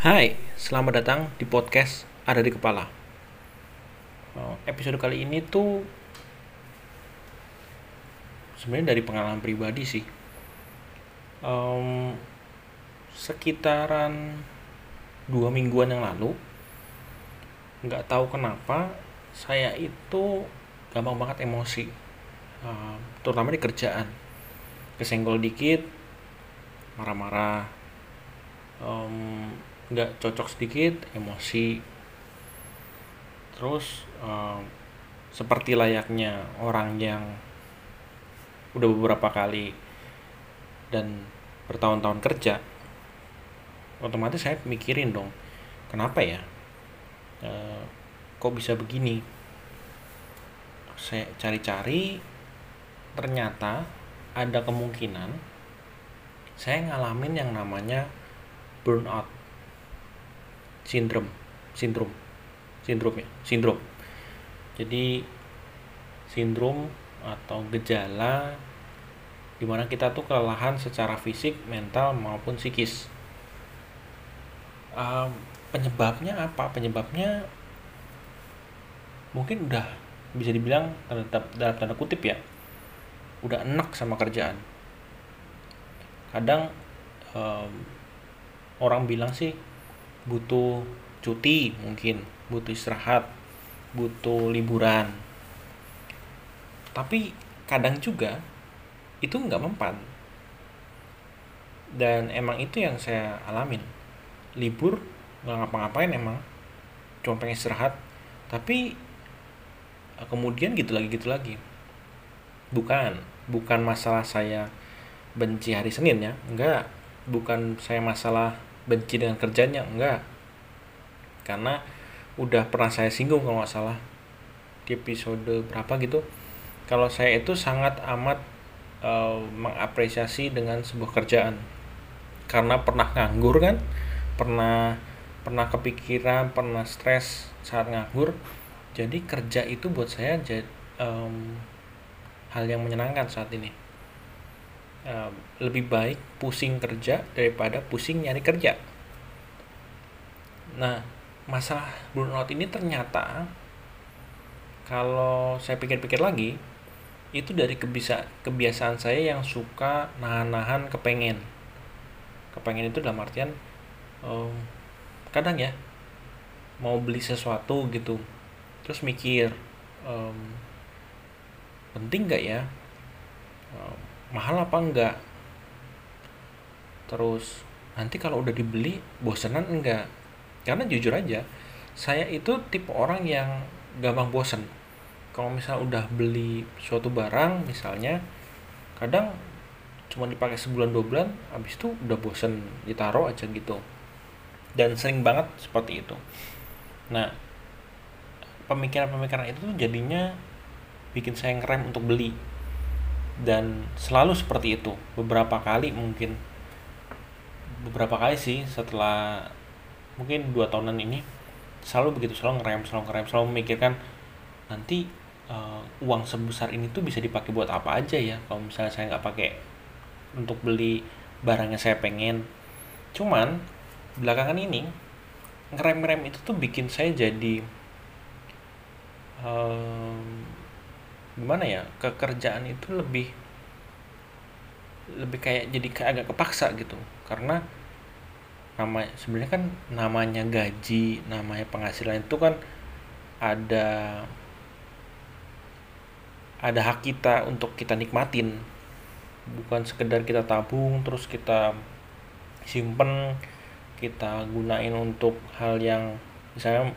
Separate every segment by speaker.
Speaker 1: Hai, selamat datang di podcast Ada di Kepala. Oh, Episode kali ini tuh sebenarnya dari pengalaman pribadi sih. Em, sekitaran dua mingguan yang lalu, nggak tahu kenapa saya itu gampang banget emosi, Em, terutama di kerjaan. Kesenggol dikit, marah-marah, nggak cocok sedikit emosi. Terus em, seperti layaknya orang yang udah beberapa kali dan bertahun-tahun kerja otomatis saya mikirin dong kenapa ya? Eh, kok bisa begini? Saya cari-cari ternyata ada kemungkinan saya ngalamin yang namanya burnout sindrom. Sindrom. Sindrom ya? Sindrom. Jadi sindrom atau gejala di mana kita tuh kelelahan secara fisik mental maupun psikis. Em, penyebabnya apa? Penyebabnya mungkin udah bisa dibilang tanda, dalam tanda kutip ya udah enak sama kerjaan. Kadang em, orang bilang sih butuh cuti mungkin butuh istirahat butuh liburan. Tapi kadang juga itu nggak mempan. Dan emang itu yang saya alamin. Libur nggak ngapa-ngapain emang. Cuma pengen istirahat. Tapi eh, kemudian gitu lagi gitu lagi. Bukan bukan masalah saya benci hari Senin ya. Enggak bukan saya masalah benci dengan kerjanya? Enggak. Karena udah pernah saya singgung kalau nggak salah. Di episode berapa gitu. Kalau saya itu sangat amat eh, mengapresiasi dengan sebuah kerjaan. Karena pernah nganggur kan? Pernah pernah kepikiran pernah stres saat nganggur. Jadi kerja itu buat saya jadi hal yang menyenangkan saat ini Em, lebih baik pusing kerja daripada pusing nyari kerja. Nah masalah burnout ini ternyata kalau saya pikir-pikir lagi itu dari kebisa kebiasaan saya yang suka nahan-nahan kepengen. Kepengen itu dalam artian em, kadang ya mau beli sesuatu gitu terus mikir em, penting nggak ya Em, mahal apa enggak? Terus nanti kalau udah dibeli bosenan enggak? Karena jujur aja saya itu tipe orang yang gampang bosen. Kalau misal udah beli suatu barang misalnya kadang cuma dipakai sebulan dua bulan habis itu udah bosen ditaruh aja gitu. Dan sering banget seperti itu. Nah pemikiran-pemikiran itu jadinya bikin saya ngerem untuk beli dan selalu seperti itu. Beberapa kali mungkin. Beberapa kali sih setelah mungkin dua tahunan ini selalu begitu selalu ngerem selalu ngerem selalu memikirkan nanti eh, uang sebesar ini tuh bisa dipakai buat apa aja ya? Kalau misalnya saya nggak pakai untuk beli barang yang saya pengen. Cuman belakangan ini ngerem-ngerem itu tuh bikin saya jadi em, gimana ya kekerjaan itu lebih lebih kayak jadi kayak agak kepaksa gitu. Karena nama sebenarnya kan namanya gaji namanya penghasilan itu kan ada ada hak kita untuk kita nikmatin. Bukan sekedar kita tabung terus kita simpen kita gunain untuk hal yang misalnya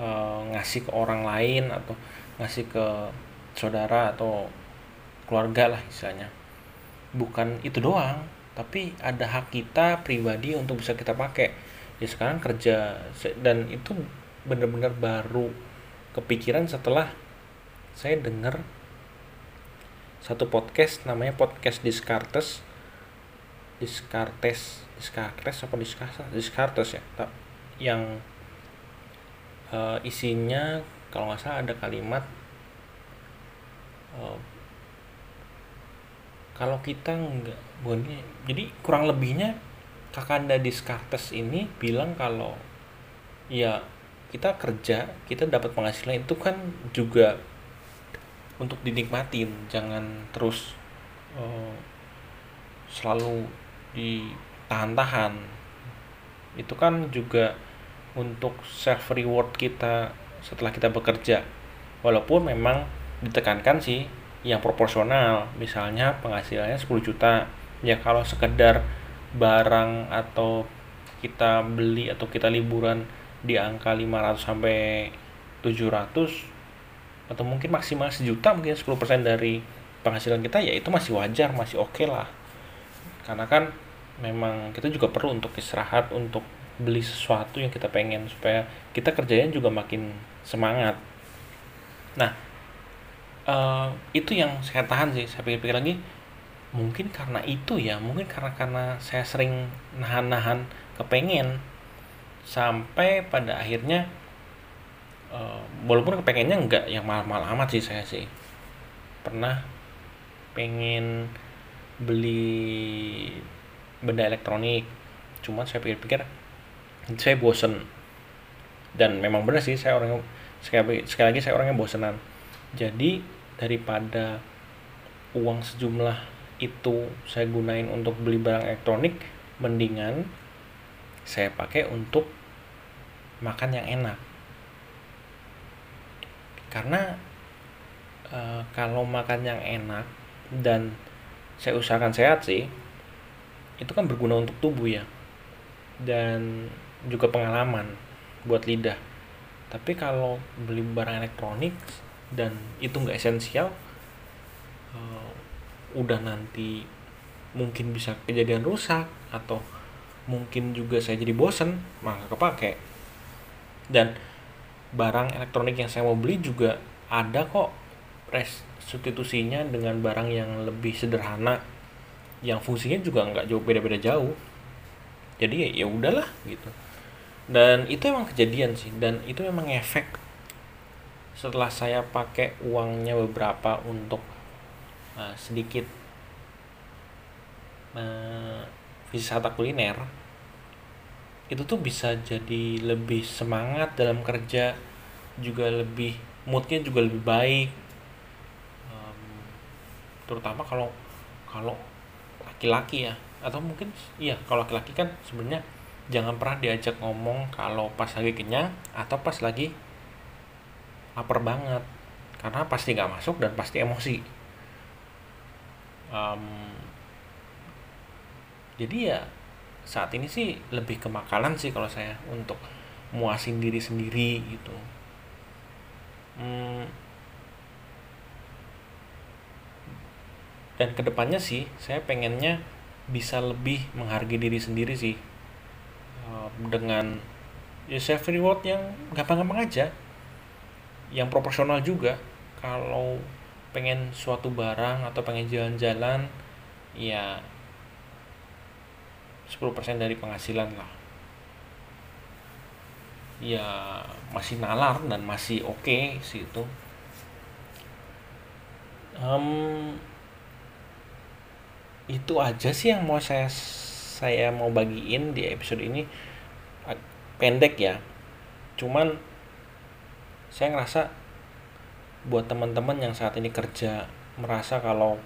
Speaker 1: eh, ngasih ke orang lain atau ngasih ke saudara atau keluarga lah istilahnya. Bukan itu doang tapi ada hak kita pribadi untuk bisa kita pakai. Ya sekarang kerja dan itu benar-benar baru kepikiran setelah saya dengar satu podcast namanya podcast Descartes Descartes Descartes apa Descartes Descartes ya yang eh, isinya kalau nggak salah ada kalimat eh, kalau kita nggak bukan jadi kurang lebihnya Kakanda Descartes ini bilang kalau ya kita kerja kita dapat penghasilan itu kan juga untuk dinikmatin jangan terus uh, selalu ditahan-tahan. Itu kan juga untuk self reward kita setelah kita bekerja. Walaupun memang ditekankan sih yang proporsional. Misalnya penghasilannya 10 juta. Ya kalau sekedar barang atau kita beli atau kita liburan di angka 500 sampai 700 atau mungkin maksimal sejuta mungkin 10% dari penghasilan kita ya itu masih wajar masih oke okay lah. Karena kan memang kita juga perlu untuk istirahat untuk beli sesuatu yang kita pengen supaya kita kerjanya juga makin semangat. Nah uh, itu yang saya tahan sih saya pikir-pikir lagi mungkin karena itu ya mungkin karena karena saya sering nahan-nahan kepengen sampai pada akhirnya uh, walaupun kepengennya enggak yang mahal-mahal amat sih saya sih. Pernah pengen beli benda elektronik cuman saya pikir-pikir saya bosen. Dan memang benar sih saya orang sekali, sekali lagi saya orangnya bosenan jadi daripada uang sejumlah itu saya gunain untuk beli barang elektronik mendingan saya pakai untuk makan yang enak. Karena e, kalau makan yang enak dan saya usahakan sehat sih itu kan berguna untuk tubuh ya. Dan juga pengalaman buat lidah. Tapi kalau beli barang elektronik dan itu nggak esensial uh, udah nanti mungkin bisa kejadian rusak atau mungkin juga saya jadi bosen maka kepake. Dan barang elektronik yang saya mau beli juga ada kok res substitusinya dengan barang yang lebih sederhana yang fungsinya juga nggak jauh beda-beda jauh. Jadi ya udahlah gitu. Dan itu emang kejadian sih dan itu memang efek setelah saya pakai uangnya beberapa untuk uh, sedikit uh, wisata kuliner itu tuh bisa jadi lebih semangat dalam kerja juga lebih moodnya juga lebih baik. Um, terutama kalau kalau laki-laki ya atau mungkin iya kalau laki-laki kan sebenarnya jangan pernah diajak ngomong kalau pas lagi kenyang atau pas lagi lapar banget. Karena pasti nggak masuk dan pasti emosi. Um, jadi ya saat ini sih lebih ke makanan sih kalau saya untuk muasin diri sendiri gitu. Hmm, dan ke depannya sih saya pengennya bisa lebih menghargai diri sendiri sih. Dengan ya self reward yang gampang-gampang aja yang proporsional juga. Kalau pengen suatu barang atau pengen jalan-jalan ya 10% dari penghasilan lah. Ya masih nalar dan masih oke okay sih itu. Um, itu aja sih yang mau saya saya mau bagiin di episode ini. Pendek ya. Cuman saya ngerasa buat teman-teman yang saat ini kerja merasa kalau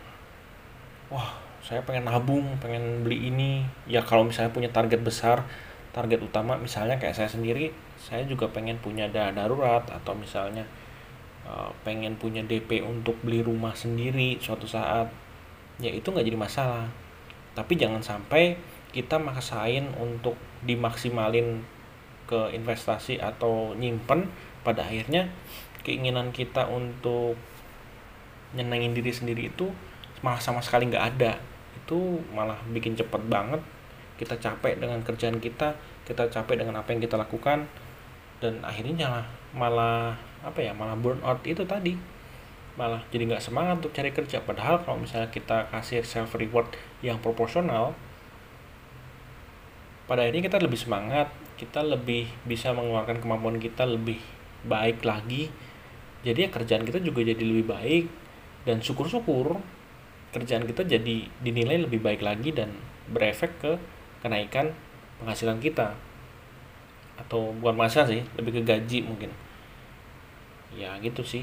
Speaker 1: wah saya pengen nabung pengen beli ini. Ya kalau misalnya punya target besar target utama misalnya kayak saya sendiri saya juga pengen punya dana darurat atau misalnya uh, pengen punya DP untuk beli rumah sendiri suatu saat ya itu nggak jadi masalah. Tapi jangan sampai kita maksain untuk dimaksimalin ke investasi atau nyimpen pada akhirnya keinginan kita untuk nyenengin diri sendiri itu malah sama sekali nggak ada. Itu malah bikin cepet banget. Kita capek dengan kerjaan kita kita capek dengan apa yang kita lakukan dan akhirnya malah malah apa ya malah burn out itu tadi. Malah jadi nggak semangat untuk cari kerja. Padahal kalau misalnya kita kasih self reward yang proporsional pada akhirnya kita lebih semangat kita lebih bisa mengeluarkan kemampuan kita lebih baik lagi. Jadi ya kerjaan kita juga jadi lebih baik. Dan syukur-syukur kerjaan kita jadi dinilai lebih baik lagi dan berefek ke kenaikan penghasilan kita. Atau bukan penghasilan sih lebih ke gaji mungkin. Ya gitu sih.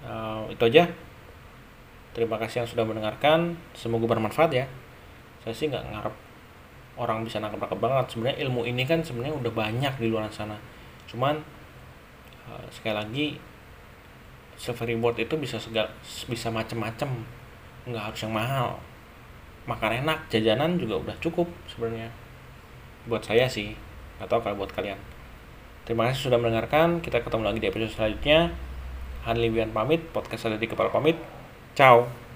Speaker 1: Uh, itu aja. Terima kasih yang sudah mendengarkan. Semoga bermanfaat ya. Saya sih nggak ngarep orang bisa nangkep nangkep banget. Sebenarnya ilmu ini kan sebenarnya udah banyak di luar sana. Cuman uh, sekali lagi self reward itu bisa segala bisa macem-macem. Nggak harus yang mahal. Makan enak jajanan juga udah cukup sebenarnya. Buat saya sih atau kalau buat kalian. Terima kasih sudah mendengarkan. Kita ketemu lagi di episode selanjutnya. Hanli Wian pamit podcast ada di kepala pamit. Ciao